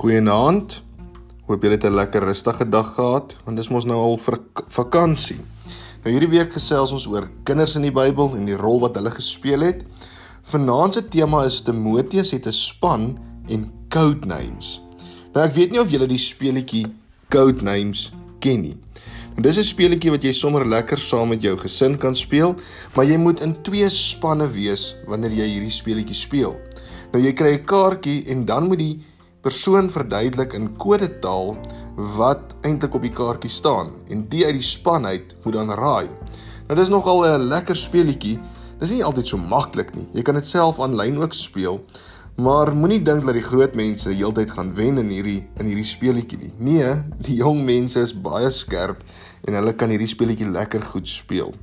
Goeienaand. Hoop julle het 'n lekker rustige dag gehad want dis mos nou al vir vakansie. Nou hierdie week gesels ons oor kinders in die Bybel en die rol wat hulle gespeel het. Vanaand se tema is Timoteus het 'n span en code names. Nou ek weet nie of julle die speletjie code names ken nie. En dis 'n speletjie wat jy sommer lekker saam met jou gesin kan speel, maar jy moet in twee spanne wees wanneer jy hierdie speletjie speel. Nou jy kry 'n kaartjie en dan moet die persoon verduidelik in kodetaal wat eintlik op die kaartjie staan en die uit die span uit moet dan raai. Nou dis nogal 'n lekker speletjie. Dis nie altyd so maklik nie. Jy kan dit self aanlyn ook speel. Maar moenie dink dat die groot mense die hele tyd gaan wen in hierdie in hierdie speletjie nie. Nee, die jong mense is baie skerp en hulle kan hierdie speletjie lekker goed speel.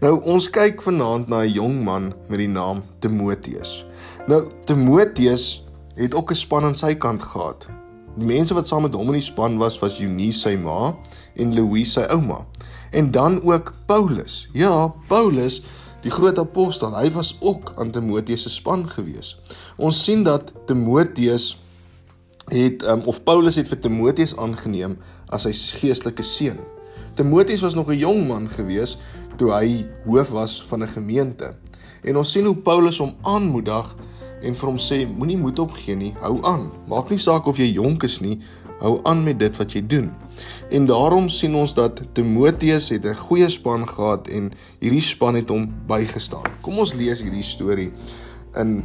Nou ons kyk vanaand na 'n jong man met die naam Timoteus. Nou Timoteus het ook 'n span aan sy kant gehad. Die mense wat saam met hom in die span was was Eunice sy ma en Louise sy ouma. En dan ook Paulus. Ja, Paulus, die groot apostel, hy was ook aan Timoteus se span gewees. Ons sien dat Timoteus het um, of Paulus het vir Timoteus aangeneem as sy geestelike seun. Timoteus was nog 'n jong man gewees toe hy hoof was van 'n gemeente. En ons sien hoe Paulus hom aanmoedig en vir hom sê moenie moed opgee nie, hou aan. Maak nie saak of jy jonk is nie, hou aan met dit wat jy doen. En daarom sien ons dat Timoteus het 'n goeie span gehad en hierdie span het hom bygestaan. Kom ons lees hierdie storie in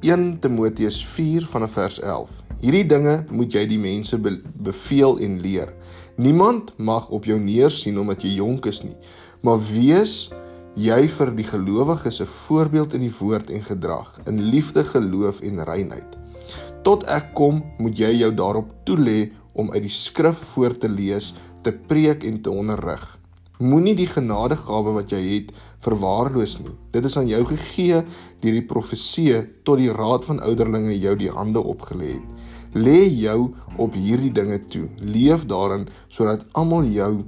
1 Timoteus 4 vanaf vers 11. Hierdie dinge moet jy die mense be beveel en leer. Niemand mag op jou neersien omdat jy jonk is nie, maar wees jy vir die gelowiges 'n voorbeeld in die woord en gedrag, in liefde, geloof en reinheid. Tot ek kom, moet jy jou daarop toelê om uit die skrif voor te lees, te preek en te onderrig. Moenie die genadegawe wat jy het verwaarloos nie. Dit is aan jou gegee deur die profeseë tot die raad van ouderlinge jou die hande opgelê het. Lê jou op hierdie dinge toe. Leef daarin sodat almal jou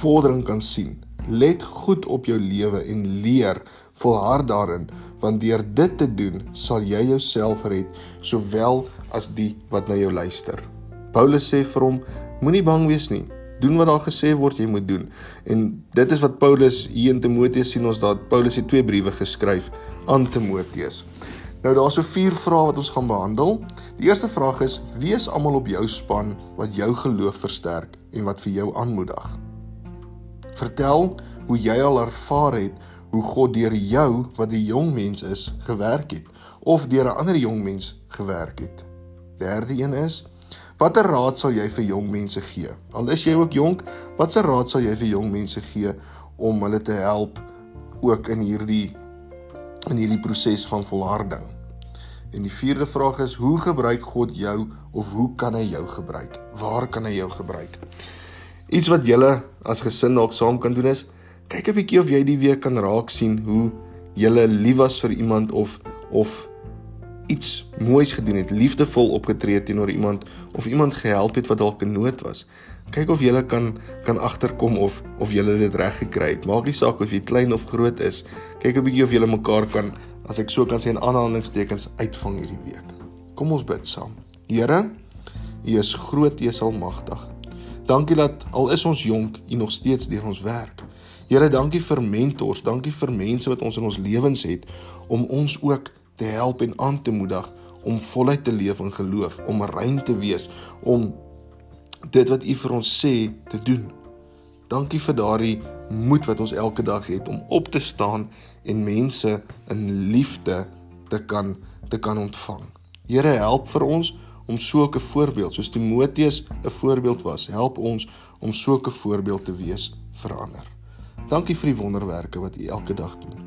vordering kan sien. Let goed op jou lewe en leer volhard daarin, want deur dit te doen, sal jy jouself red sowel as die wat na jou luister. Paulus sê vir hom: Moenie bang wees nie. Doen wat daar gesê word jy moet doen. En dit is wat Paulus hier in Timoteus sien ons dat Paulus het twee briewe geskryf aan Timoteus. Nou daar's so vier vrae wat ons gaan behandel. Die eerste vraag is: Wees almal op jou span wat jou geloof versterk en wat vir jou aanmoedig. Vertel hoe jy al ervaar het hoe God deur jou wat 'n jong mens is gewerk het of deur 'n ander jong mens gewerk het. Derde een is watter raad sal jy vir jong mense gee? Al is jy ook jonk, watse raad sal jy vir jong mense gee om hulle te help ook in hierdie in hierdie proses van volharding? En die vierde vraag is hoe gebruik God jou of hoe kan hy jou gebruik? Waar kan hy jou gebruik? Iets wat julle as gesin dalk saam kan doen is kyk 'n bietjie of jy die week kan raak sien hoe julle lief was vir iemand of of iets moois gedoen het, liefdevol opgetree het teenoor iemand of iemand gehelp het wat dalk in nood was. Kyk of jy kan kan agterkom of of jy dit reg gekry het. Maak nie saak of jy klein of groot is. Kyk 'n bietjie of jy mekaar kan as ek so kan sê in aanhalingstekens uitvang hierdie week. Kom ons bid saam. Here, U is groot, U is almagtig. Dankie dat al is ons jonk, U nog steeds deur ons werk. Here, dankie vir mentors, dankie vir mense wat ons in ons lewens het om ons ook te help en aan te moedig om voluit te leef in geloof, om rein te wees, om dit wat U vir ons sê te doen. Dankie vir daardie moed wat ons elke dag het om op te staan en mense in liefde te kan te kan ontvang. Here, help vir ons om 'n voorbeeld soos Timoteus 'n voorbeeld was. Help ons om 'n voorbeeld te wees vir ander. Dankie vir die wonderwerke wat U elke dag doen.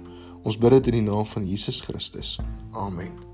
Ons bid dit in die naam van Jesus Christus. Amen.